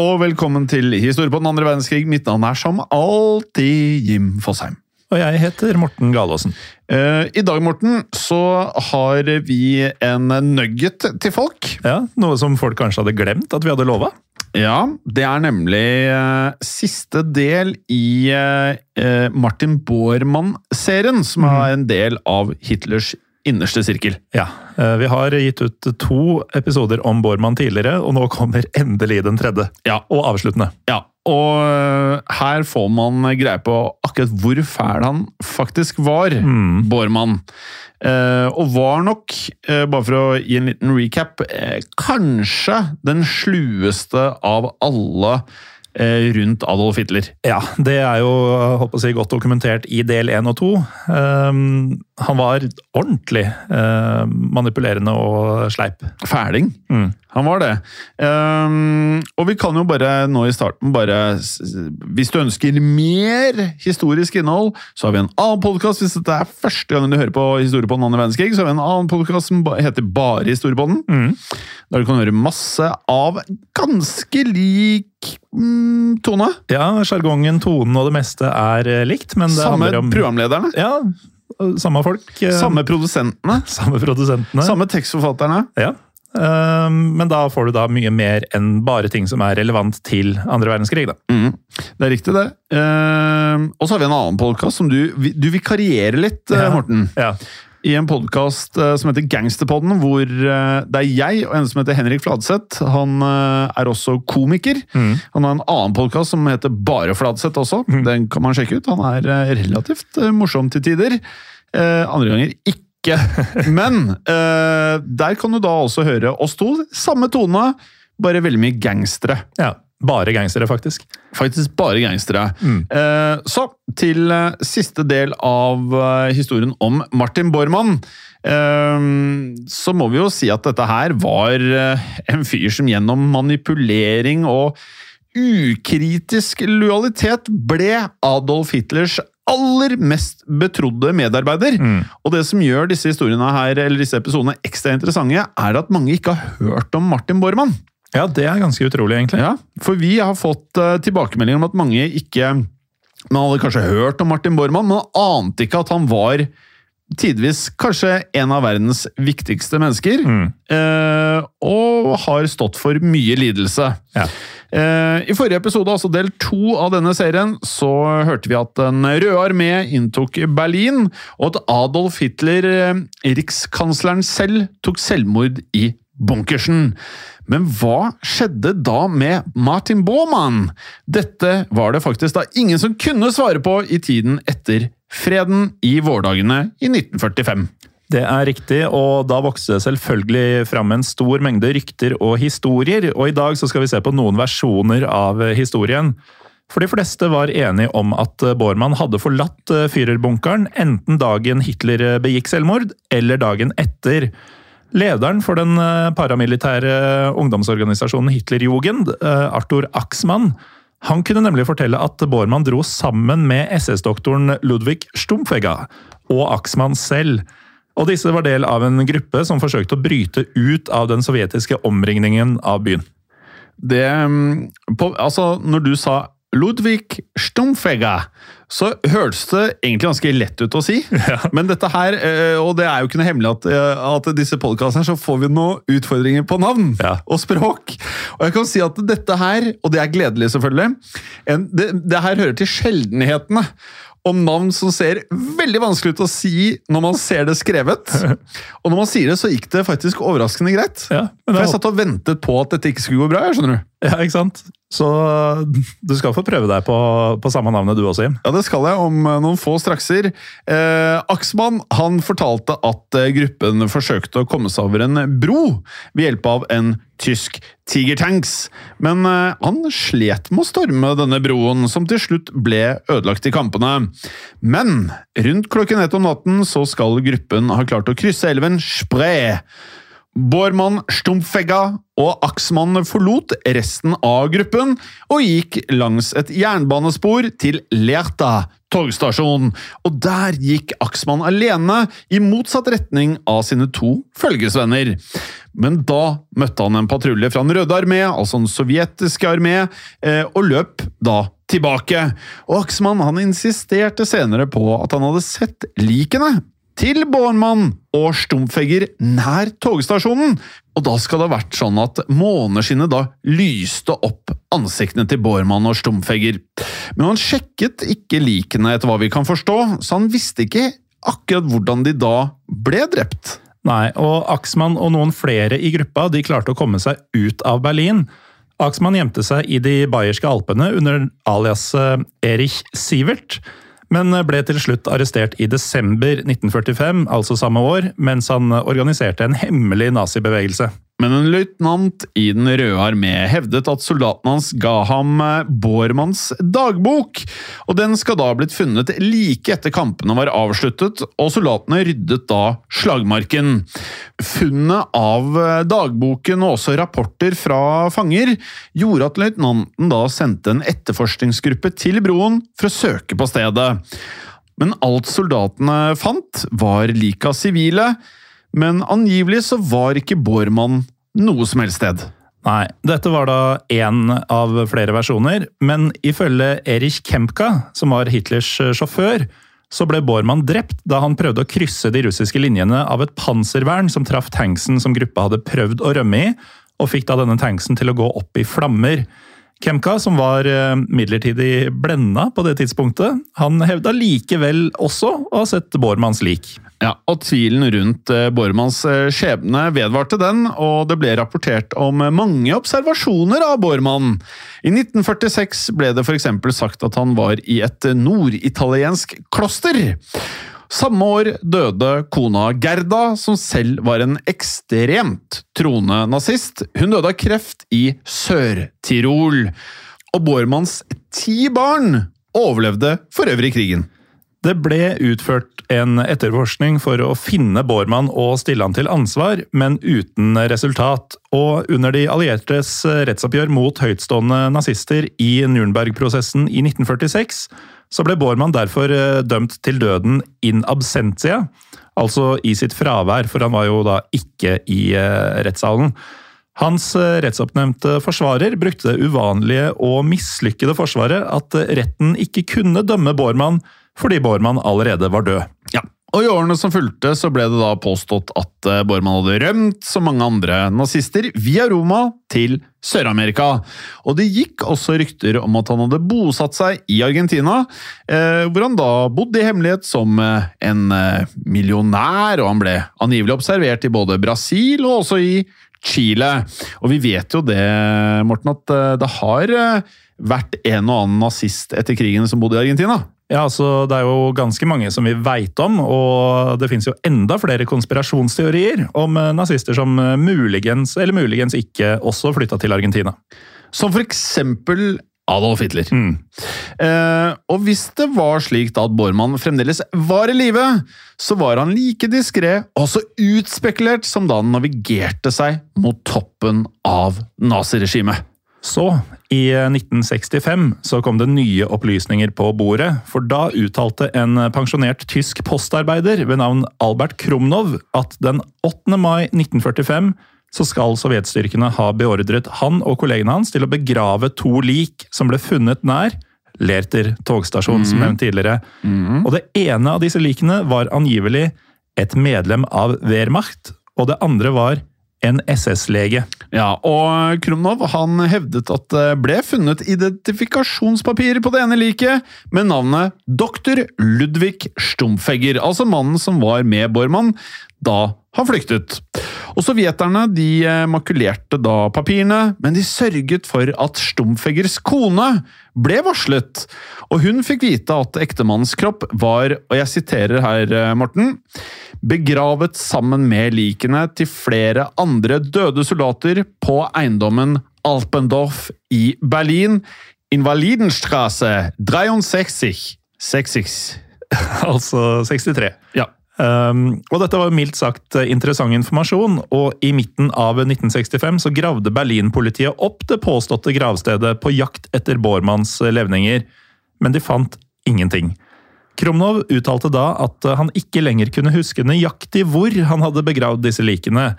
Og velkommen til Historie på den andre verdenskrig. Mitt navn er som alltid Jim Fosheim. Og jeg heter Morten Galaasen. Eh, I dag, Morten, så har vi en nugget til folk. Ja, Noe som folk kanskje hadde glemt at vi hadde lova. Ja, det er nemlig eh, siste del i eh, Martin Bormann-serien, som er en del av Hitlers innerste sirkel. Ja, eh, Vi har gitt ut to episoder om Bormann tidligere, og nå kommer endelig den tredje. Ja. Og avsluttende. Ja, og eh, her får man greie på akkurat hvor fæl han faktisk var, Bormann. Eh, og var nok, bare for å gi en liten recap, kanskje den slueste av alle rundt Adolf Hitler. Ja, Det er jo håper jeg, å si, godt dokumentert i del én og to. Um, han var ordentlig eh, manipulerende og sleip. Fæling. Mm. Han var det. Um, og vi kan jo bare nå i starten bare Hvis du ønsker mer historisk innhold, så har vi en annen podkast. Hvis dette er første gangen du hører på Historie på den andre verdenskrig, så har vi en annen podkast som heter Bare Historiepodden. Mm. Der du kan høre masse av ganske lik mm, tone. Ja, Sjargongen, tonen og det meste er eh, likt, men det Samme handler om programlederne. Ja, samme folk. eh, Samme produsentene. samme produsentene. Samme tekstforfatterne. Ja. Um, men da får du da mye mer enn bare ting som er relevant til andre verdenskrig. da. Mm, det er riktig, det. Ehm, og så har vi en annen podkast som du, du vikarierer litt, eh, Ja. Morten. Ja. I en podkast som heter Gangsterpodden, hvor eh, det er jeg og en som heter Henrik Fladseth. Han eh, er også komiker. Mm. Han har en annen podkast som heter Bare Fladseth også. Den kan man sjekke ut. Han er eh, relativt eh, morsom til tider. Eh, andre ganger ikke. Men eh, der kan du da også høre oss to. Samme tone, bare veldig mye gangstere. ja. Bare gangstere, faktisk. Faktisk bare gangstere. Eh, så til eh, siste del av eh, historien om Martin Bormann. Eh, så må vi jo si at dette her var eh, en fyr som gjennom manipulering og ukritisk lojalitet ble Adolf Hitlers aller mest betrodde medarbeider. Og det som gjør disse historiene her, eller disse episodene ekstra interessante, er at mange ikke har hørt om Martin Bormann. Ja, det er ganske utrolig, egentlig. Ja, for vi har fått uh, tilbakemeldinger om at mange ikke Man hadde kanskje hørt om Martin Bormann, men ante ikke at han var tidvis kanskje en av verdens viktigste mennesker. eh, og har stått for mye lidelse. Ja. Eh, I forrige episode, altså del to av denne serien, så hørte vi at Den røde armé inntok Berlin, og at Adolf Hitler, eh, rikskansleren selv, tok selvmord i bunkersen. Men hva skjedde da med Martin Baumann? Dette var det faktisk da ingen som kunne svare på i tiden etter freden i vårdagene i 1945. Det er riktig, og da vokste det selvfølgelig fram en stor mengde rykter og historier, og i dag skal vi se på noen versjoner av historien. For de fleste var enige om at Bormann hadde forlatt eh, Führerbunkeren enten dagen Hitler begikk selvmord, eller dagen etter. Lederen for den eh, paramilitære ungdomsorganisasjonen Hitlerjugend, eh, Arthur Axmann, han kunne nemlig fortelle at Bormann dro sammen med SS-doktoren Ludvig Stumpfegga og Axmann selv. Og disse var del av en gruppe som forsøkte å bryte ut av den sovjetiske omringningen av byen. Det mm, på, Altså, når du sa Ludvig Stumpfegger, så hørtes det egentlig ganske lett ut å si. Men dette her, eh, og det er jo ikke noe hemmelig at, eh, at disse podkastene så får vi noen utfordringer på navn Ja. og språk. Og jeg kan si at dette her, og det er gledelig selvfølgelig, en, det, det her hører til sjeldenhetene om navn som ser veldig vanskelig ut å si når man ser det skrevet. Og når man sier det, så gikk det faktisk overraskende greit. Ja, For jeg satt og ventet på at dette ikke skulle gå bra. skjønner du. Ja, ikke sant? Så du skal få prøve deg på, på samme navnet du også, Jim. Ja, det skal jeg om eh, noen få strakser. Eh, Aksmann han fortalte at eh, gruppen forsøkte å komme seg over en bro ved hjelp av en tysk Tigertanks, men eh, han slet med å storme denne broen, som til slutt ble ødelagt i kampene. Men rundt klokken ett om natten så skal gruppen ha klart å krysse elven Spree. Bormann, Stumpfegga og Axmann forlot resten av gruppen og gikk langs et jernbanespor til Lerta togstasjon, og der gikk Axmann alene i motsatt retning av sine to følgesvenner. Men da møtte han en patrulje fra Den røde armé, altså den sovjetiske armé, eh, og løp da tilbake. Og Axmann han insisterte senere på at han hadde sett likene til Bornmann og Stumfegger nær togstasjonen. Og da skal det ha vært sånn at måneskinnet da lyste opp ansiktene til Bormann og Stumfegger. Men han sjekket ikke likene, etter hva vi kan forstå, så han visste ikke akkurat hvordan de da ble drept. Nei, og Axman og noen flere i gruppa de klarte å komme seg ut av Berlin. Axman gjemte seg i de bayerske alpene under alias eh, Erich Sivert, men ble til slutt arrestert i desember 1945, altså samme år, mens han organiserte en hemmelig nazibevegelse. Men en løytnant i Den røde armé hevdet at soldaten hans ga ham eh, Bormanns dagbok, og den skal da ha blitt funnet like etter kampene var avsluttet, og soldatene ryddet da slagmarken. Funnet av eh, dagboken og også rapporter fra fanger gjorde at løytnanten da sendte en etterforskningsgruppe til broen for å søke på stedet. Men alt soldatene fant, var lik av sivile, men angivelig så var ikke Bormann noe som helst sted. Nei, dette var da én av flere versjoner, men ifølge Erich Kempka, som var Hitlers sjåfør, så ble Bormann drept da han prøvde å krysse de russiske linjene av et panservern som traff tanksen som gruppa hadde prøvd å rømme i, og fikk da denne tanksen til å gå opp i flammer. Kemka, som var eh, midlertidig blenda på det tidspunktet, han hevda likevel også å ha sett Bormanns lik. Ja, og Tvilen rundt eh, Bormanns eh, skjebne vedvarte den, og det ble rapportert om mange observasjoner av Bormann. I 1946 ble det f.eks. sagt at han var i et norditaliensk kloster. Samme år døde kona Gerda, som selv var en ekstremt troende nazist. Hun døde av kreft i Sør-Tirol. Og Bormanns ti barn overlevde for øvrig krigen. Det ble utført en etterforskning for å finne Bormann og stille han til ansvar, men uten resultat. Og under de alliertes rettsoppgjør mot høytstående nazister i Nürnberg-prosessen i 1946, så ble Bormann derfor eh, dømt til døden in absentia, altså i sitt fravær, for han var jo da ikke i eh, rettssalen. Hans eh, rettsoppnevnte forsvarer brukte det uvanlige og mislykkede forsvaret at retten ikke kunne dømme Bormann fordi Bormann allerede var død. Ja, og I årene som fulgte, så ble det da påstått at eh, Bormann hadde rømt, som mange andre nazister, via Roma til Sør-Amerika. Og det gikk også rykter om at han hadde bosatt seg i Argentina, eh, hvor han da bodde i hemmelighet som eh, en millionær, og han ble angivelig observert i både Brasil og også i Chile. Og vi vet jo det, Morten, at eh, det har eh, vært en og annen nazist etter krigen som bodde i Argentina. Ja, altså Det er jo ganske mange som vi veit om, og det finnes jo enda flere konspirasjonsteorier om eh, nazister som muligens eller muligens ikke også flytta til Argentina. Som for eksempel Adolf Hitler. Mm. Eh, og hvis det var slik da at Bormann fremdeles var i live, så var han like diskré og så utspekulert som da han navigerte seg mot toppen av naziregimet. Så, i 1965, så kom det nye opplysninger på bordet, for da uttalte en pensjonert tysk postarbeider ved navn Albert Krumnov at den 8. mai 1945 så skal sovjetstyrkene ha beordret han og kollegene hans til å begrave to lik som ble funnet nær Lerter togstasjon, som nevnt tidligere. Og det ene av disse likene var angivelig et medlem av Wehrmacht, og det andre var en SS-lege. Ja, og Krumnov han hevdet at det ble funnet identifikasjonspapir på det ene liket med navnet Dr. Ludvig Stumfegger, altså mannen som var med Bormann da har flyktet. Og Sovjeterne de eh, makulerte da papirene, men de sørget for at Stumfeggers kone ble varslet, og hun fikk vite at ektemannens kropp var, og jeg siterer her, eh, Morten, begravet sammen med likene til flere andre døde soldater på eiendommen Alpendorf i Berlin, Invalidenstrasse 63. 66. Altså 63. Ja. Um, og dette var mildt sagt eh, interessant informasjon, og i midten av 1965 så gravde Berlin-politiet opp det påståtte gravstedet på jakt etter Bormanns levninger, men de fant ingenting. Kromnov uttalte da at han ikke lenger kunne huske nøyaktig hvor han hadde begravd disse likene.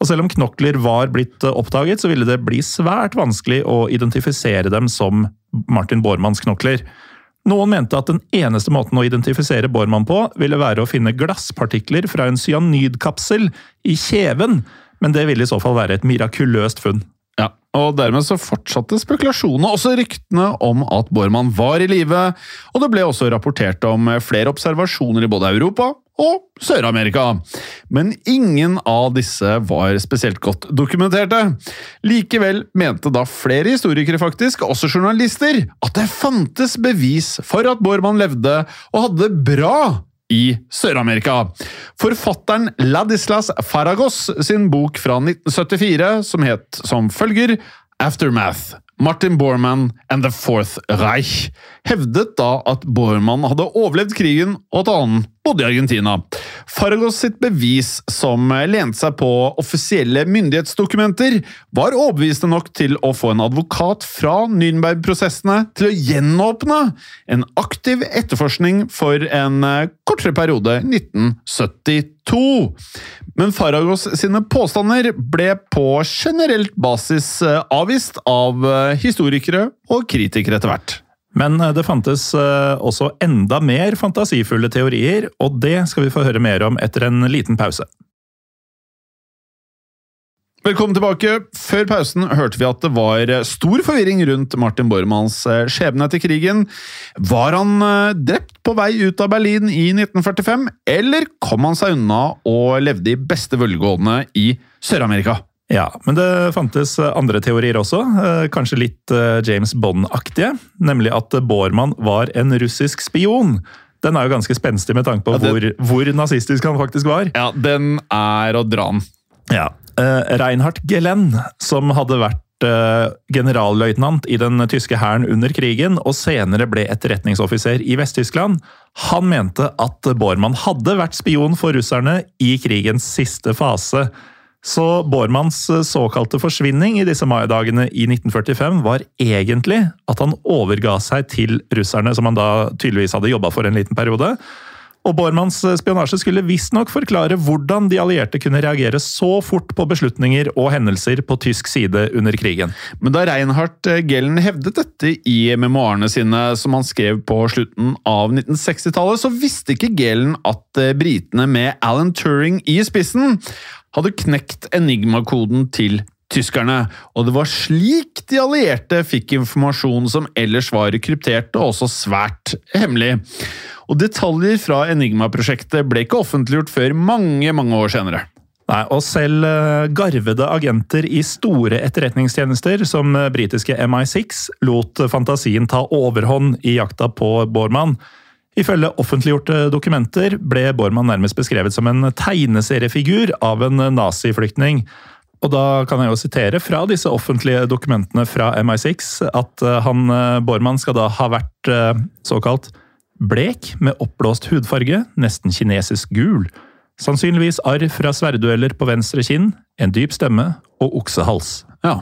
Og selv om knokler var blitt oppdaget, så ville det bli svært vanskelig å identifisere dem som Martin Bormanns knokler. Noen mente at den eneste måten å identifisere Bormann på, ville være å finne glasspartikler fra en cyanidkapsel i kjeven, men det ville i så fall være et mirakuløst funn. Ja, og Dermed så fortsatte spekulasjonene, også ryktene om at Bormann var i live, og det ble også rapportert om flere observasjoner i både Europa og Sør-Amerika. Men ingen av disse var spesielt godt dokumenterte. Likevel mente da flere historikere, faktisk, også journalister, at det fantes bevis for at Bormann levde og hadde det bra i Sør-Amerika. Forfatteren Ladislas Faragos sin bok fra 1974, som het som følger Aftermath. Martin Bormann and The Fourth Reich hevdet da at Bormann hadde overlevd krigen, og at han bodde i Argentina. Faragos sitt bevis, som lente seg på offisielle myndighetsdokumenter, var overbevisende nok til å få en advokat fra Nürnberg-prosessene til å gjenåpne en aktiv etterforskning for en eh, kortere periode, 1972. Men Faragos sine påstander ble på generelt basis eh, avvist av eh, historikere og kritikere etter hvert. Men eh, det fantes eh, også enda mer fantasifulle teorier, og det skal vi få høre mer om etter en liten pause. Velkommen tilbake. Før pausen hørte vi at det var stor forvirring rundt Martin Bormanns eh, skjebne etter krigen. Var han eh, drept på vei ut av Berlin i 1945, eller kom han seg unna og levde i beste velgående i Sør-Amerika? Ja, men det fantes andre teorier også, eh, kanskje litt eh, James Bond-aktige. Nemlig at Bormann var en russisk spion. Den er jo ganske spenstig med tanke på Ja, det- hvor, hvor nazistisk han faktisk var. Ja, den er å dra den. Ja. Reinhardt Reinhard Gelen, som hadde vært eh, generalløytnant i den tyske hæren under krigen, og senere ble etterretningsoffiser i Vest-Tyskland, han mente at Bormann hadde vært spion for russerne i krigens siste fase. Så Bormanns eh, såkalte forsvinning i disse maidagene i 1945 var egentlig at han overga seg til russerne, som han da tydeligvis hadde jobba for en liten periode. Og Bormanns spionasje skulle visstnok forklare hvordan de allierte kunne reagere så fort på beslutninger og hendelser på tysk side under krigen. Men da Reinhardt Gellen hevdet dette i memoarene sine, som han skrev på slutten av 1960-tallet, så visste ikke Gellen at eh, britene med Alan Turing i spissen hadde knekt enigmakoden til tyskerne, og det var slik de allierte fikk informasjon som ellers var kryptert og også svært hemmelig. Og detaljer fra Enigma-prosjektet ble ikke offentliggjort før mange, mange år senere. Nei, og selv eh, garvede agenter i store etterretningstjenester, som eh, britiske MI6, lot fantasien ta overhånd i jakta på Bormann. Ifølge offentliggjorte dokumenter ble Bormann nærmest beskrevet som en tegneseriefigur av en naziflyktning. Og da kan jeg jo sitere fra disse offentlige dokumentene fra MI6 at eh, han, eh, Bormann skal da ha vært eh, såkalt blek med oppblåst hudfarge, nesten kinesisk gul. Sannsynligvis arr fra sverddueller på venstre kinn, en dyp stemme og oksehals. Ja.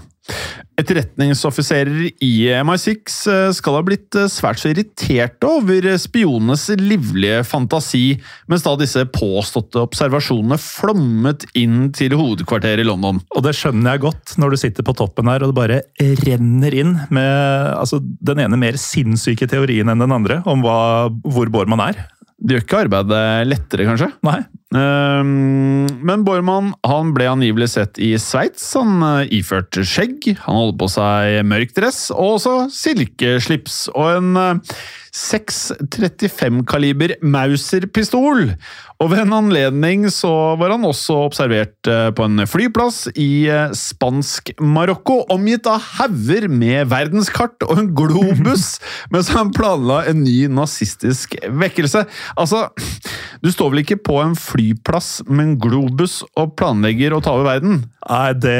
Etterretningsoffiserer i MI6 eh, skal ha blitt eh, svært så irriterte over spionenes livlige fantasi, mens da disse påståtte observasjonene flommet inn til hovedkvarteret i London. Og det skjønner jeg godt når du sitter på toppen her og det bare renner inn med altså, den ene mer sinnssyke teorien enn den andre om hva, hvor Bormann er. Det gjør ikke arbeidet lettere, kanskje? Nei. Ehm, Men Bormann han ble angivelig sett i Sveits. Han eh, iførte skjegg, han holdt på seg mørk dress og også silkeslips og en eh, 635-kaliber Mauser-pistol. Og ved en anledning så var han også observert eh, på en flyplass i eh, spansk Marokko, omgitt av hauger med verdenskart og en globus, mens han planla en ny nazistisk vekkelse. Altså, du står vel ikke på en flyplass med en globus og planlegger å ta over verden? Nei, det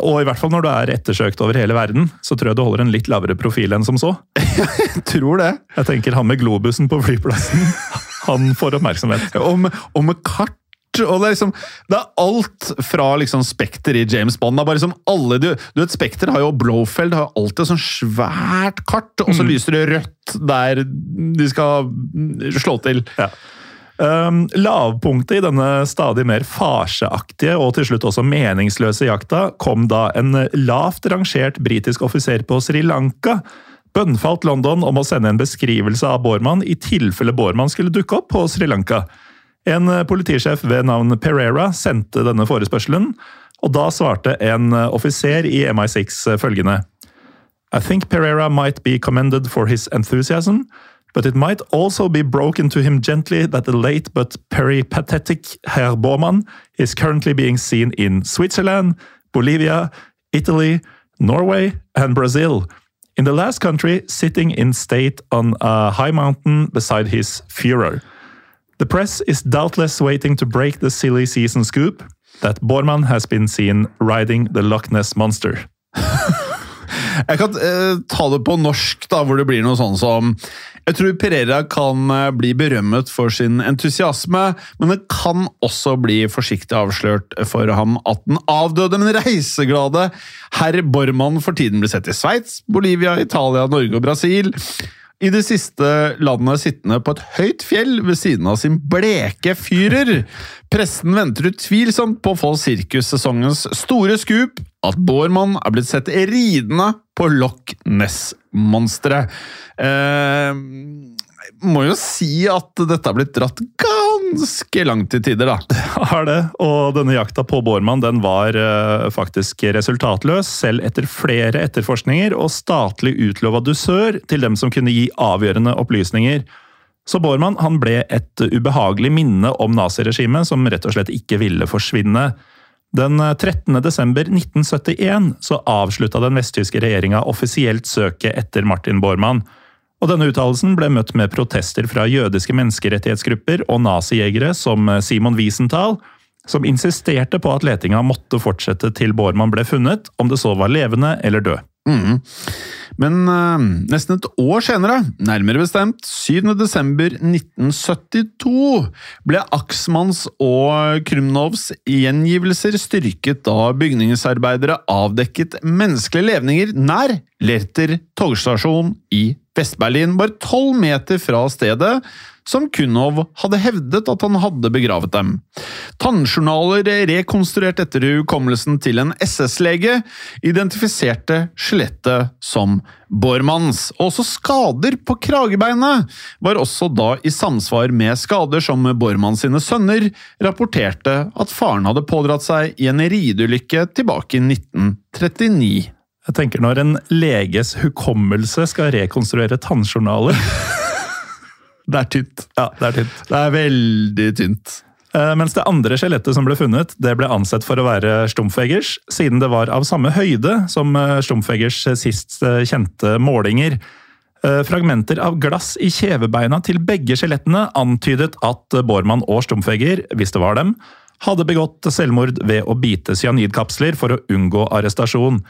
Og i hvert fall når du er ettersøkt over hele verden, så tror jeg du holder en litt lavere profil enn som så. Jeg tror det. Jeg tenker han med globusen på flyplassen, han får oppmerksomhet. Og med, og med kart. Og det er liksom, det er alt fra liksom Spekter i James Bond. Det er bare liksom alle, du, du vet, Spekter har jo Blowfeld har jo alltid et sånn svært kart, og så lyser det rødt der de skal slå til. Ja. Um, lavpunktet i denne stadig mer farseaktige og til slutt også meningsløse jakta kom da en lavt rangert britisk offiser på Sri Lanka bønnfalt London om å sende en beskrivelse av Bormann i tilfelle Bormann skulle dukke opp på Sri Lanka. En politisjef ved navn Pereira sendte denne forespørselen, og da svarte en offiser i MI6 følgende I think Pereira might be commended for his enthusiasm, but it might also be broken to him gently that the late but peripatetic Herr Bormann is currently being seen in Switzerland, Bolivia, Italy, Norway and Brazil. In the last country, sitting in state on a high mountain beside his Führer. The press is doubtless waiting to break the silly season scoop that Bormann has been seen riding the Loch Ness Monster. Jeg kan eh, ta det på norsk, da, hvor det blir noe sånn som Jeg tror Pereira kan eh, bli berømmet for sin entusiasme, men det kan også bli forsiktig avslørt for ham at den avdøde, men reiseglade herr Bormann for tiden blir sett i Sveits, Bolivia, Italia, Norge og Brasil. I det siste landet sittende på et høyt fjell ved siden av sin bleke fyrer. Pressen venter utvilsomt på å få sirkussesongens store skup, at Bormann er blitt sett ridende på Loch Ness-monsteret. Eh, må jo si at dette har blitt dratt ganske langt i tider, da. Har det, og denne jakta på Bormann den var eh, faktisk resultatløs, selv etter flere etterforskninger og statlig utlova dusør til dem som kunne gi avgjørende opplysninger. Så Bormann han ble et ubehagelig minne om naziregimet som rett og slett ikke ville forsvinne. Den 13. desember 1971 så avslutta den vesttyske regjeringa offisielt søket etter Martin Bormann. Og denne uttalelsen ble møtt med protester fra jødiske menneskerettighetsgrupper og nazijegere som Simon Wiesenthal, som insisterte på at letinga måtte fortsette til Bormann ble funnet, om det så var levende eller død. Mm. Men øh, nesten et år senere, nærmere bestemt 7. desember 1972, ble Axmanns og Krumnovs gjengivelser styrket da bygningsarbeidere avdekket menneskelige levninger nær Lerter togstasjon i Vest-Berlin, bare tolv meter fra stedet som Kunov hadde hevdet at han hadde begravet dem. Tannjournaler rekonstruert etter hukommelsen til en SS-lege identifiserte skjelettet som Bormanns. Også skader på kragebeinet var også da i samsvar med skader som Bormann sine sønner rapporterte at faren hadde pådratt seg i en rideulykke tilbake i 1939. Jeg tenker Når en leges hukommelse skal rekonstruere tannjournaler Det er tynt. Ja, det er tynt. Det er veldig tynt. Eh, Mens det andre skjelettet som ble funnet, det ble ansett for å være Stumpfegers, siden det var av samme høyde som eh, Stumpfegers sist eh, kjente målinger. Fragmenter av glass i kjevebeina til begge skjelettene antydet at Bormann og Stumpfeger, hvis det var dem, hadde begått selvmord ved å bite cyanidkapsler for å unngå arrestasjon.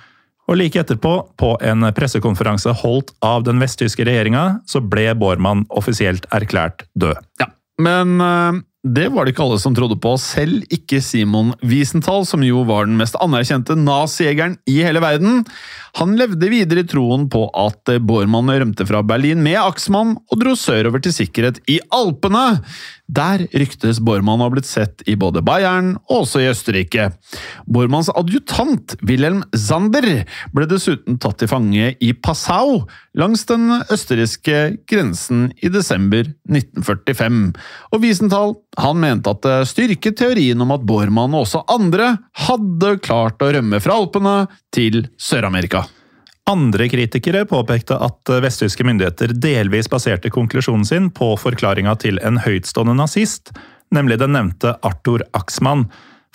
Og like etterpå, på en pressekonferanse holdt av den vesttyske regjeringa, så ble Bormann offisielt erklært død. Ja, men eh, det var det ikke alle som trodde på, selv ikke Simon Wiesenthal, som jo var den mest anerkjente nazijegeren i hele verden. Han levde videre i troen på at Bormann rømte fra Berlin med Axmann og dro sørover til sikkerhet i Alpene. Der ryktes Bormann å ha blitt sett i både Bayern og også i Østerrike. Bormanns adjutant, Wilhelm Zander, ble dessuten tatt til fange i Passau langs den østerrikske grensen i desember 1945, og Wiesenthal Han mente at det styrket teorien om at Bormann og også andre hadde klart å rømme fra Alpene til Sør-Amerika. Andre kritikere påpekte at vesttyske myndigheter delvis baserte konklusjonen sin på forklaringa til en høytstående nazist, nemlig den nevnte Arthur Axmann.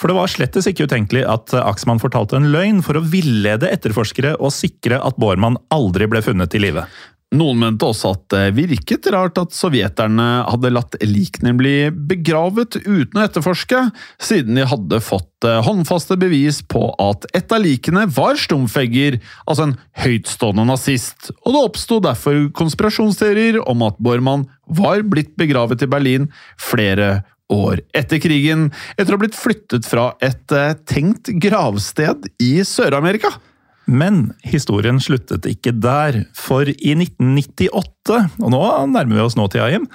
For det var slettes ikke utenkelig at Axman fortalte en løgn for å villede etterforskere og sikre at Bormann aldri ble funnet i live. Noen mente også at det virket rart at sovjeterne hadde latt likene bli begravet uten å etterforske, siden de hadde fått eh, håndfaste bevis på at et av likene var stumfegger, altså en høytstående nazist, og det oppsto derfor konspirasjonsteorier om at Bormann var blitt begravet i Berlin flere år etter krigen, etter å ha blitt flyttet fra et eh, tenkt gravsted i Sør-Amerika. Men historien sluttet ikke der, for i 1998, og nå nærmer vi oss nåtida, Jim,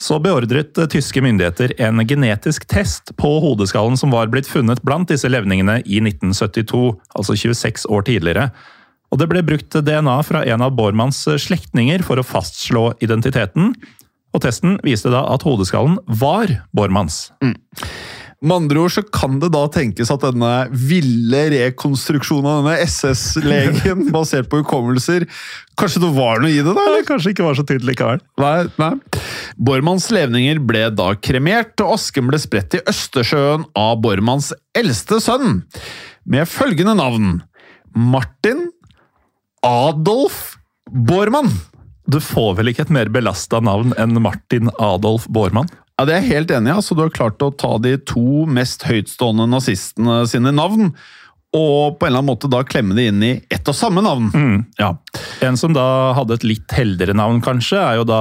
så beordret tyske myndigheter en genetisk test på hodeskallen som var blitt funnet blant disse levningene i 1972, altså 26 år tidligere. Og det ble brukt DNA fra en av Bormanns slektninger for å fastslå identiteten. Og testen viste da at hodeskallen var Bormanns. Med andre ord så kan det da tenkes at denne ville rekonstruksjonen av denne SS-legen, basert på hukommelser Kanskje det var noe i det, da? eller? Kanskje ikke var så tydelig likevel. Nei, nei. Bormanns levninger ble da kremert, og asken ble spredt i Østersjøen av Bormanns eldste sønn, med følgende navn Martin Adolf Bormann. Du får vel ikke et mer belasta navn enn Martin Adolf Bormann? Ja, Det er jeg helt enig i. Altså, du har klart å ta de to mest høytstående nazistene sine navn, og på en eller annen måte da klemme det inn i ett og samme navn. Ja. En som da hadde et litt heldigere navn, kanskje, er jo da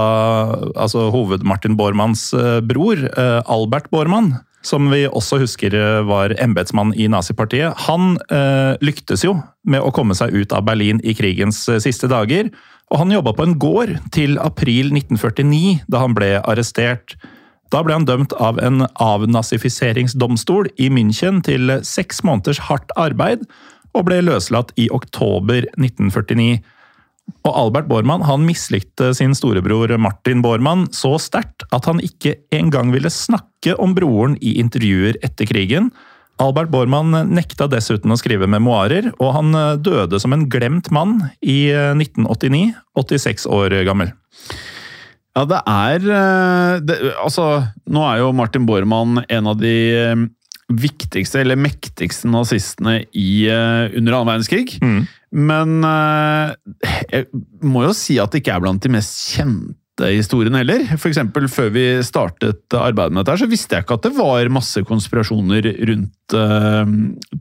altså, hoved-Martin Bormanns eh, bror, eh, Albert Bormann. Som vi også husker eh, var embetsmann i nazipartiet. Han eh, lyktes jo med å komme seg ut av Berlin i krigens siste dager. Og han jobba på en gård til april 1949, da han ble arrestert. Da ble han dømt av en avnazifiseringsdomstol i München til seks måneders hardt arbeid, og ble løslatt i oktober 1949. Og Albert Bormann han mislikte sin storebror Martin Bormann så sterkt at han ikke engang ville snakke om broren i intervjuer etter krigen. Albert Bormann nekta dessuten å skrive memoarer, og han døde som en glemt mann i 1989, 86 år gammel. Ja, det er eh, det, Altså, nå er jo Martin Bormann en av de eh, viktigste, eller mektigste nazistene i, eh, under annen verdenskrig. Men eh, jeg må jo si at det ikke er blant de mest kjente historiene heller. For eksempel før vi startet arbeidet med dette, så visste jeg ikke at det var masse konspirasjoner rundt uh,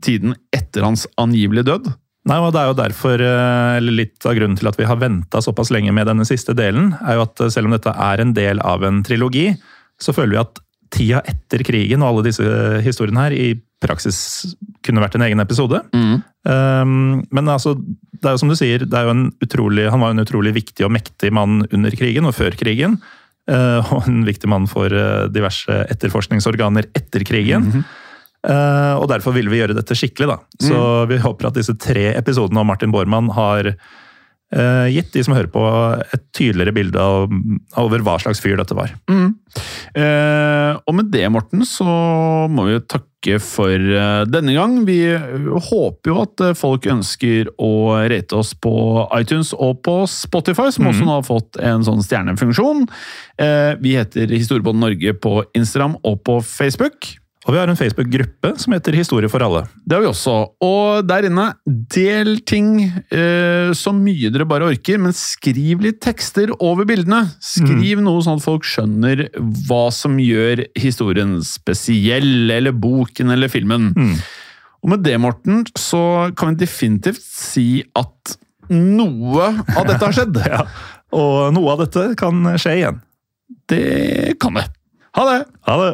tiden etter hans angivelige død. Nei, og det er jo derfor, eh, eller Litt av grunnen til at vi har venta såpass lenge med denne siste delen, er jo at eh, selv om dette er en del av en trilogi, så føler vi at tida etter krigen og alle disse historiene her i praksis kunne vært en egen episode. Um, men altså, det er jo som du sier, det er jo en utrolig, han var en utrolig viktig og mektig mann under krigen og før krigen. Uh, og en viktig mann for eh, diverse etterforskningsorganer etter krigen. Eh, og derfor ville vi gjøre dette skikkelig. da. Så vi håper at disse tre episodene om Martin Bormann har eh, gitt de som hører på, et tydeligere bilde av, over hva slags fyr dette var. Eh, og med det, Morten, så må vi jo takke for denne gang. Vi håper jo at folk ønsker å rate oss på iTunes og på Spotify, som også nå har fått en sånn stjernefunksjon. Eh, vi heter Historiebånd Norge på Instagram og på Facebook. Og vi har en Facebook-gruppe som heter Historie for alle. Det har vi også. Og der inne, del ting eh, så mye dere bare orker, men skriv litt tekster over bildene. Skriv noe sånn at folk skjønner hva som gjør historien spesiell, eller boken eller filmen. Og med det, Morten, så kan vi definitivt si at noe av dette har skjedd. Ja. Og noe av dette kan skje igjen. Det kan det. Ha det! Ha det!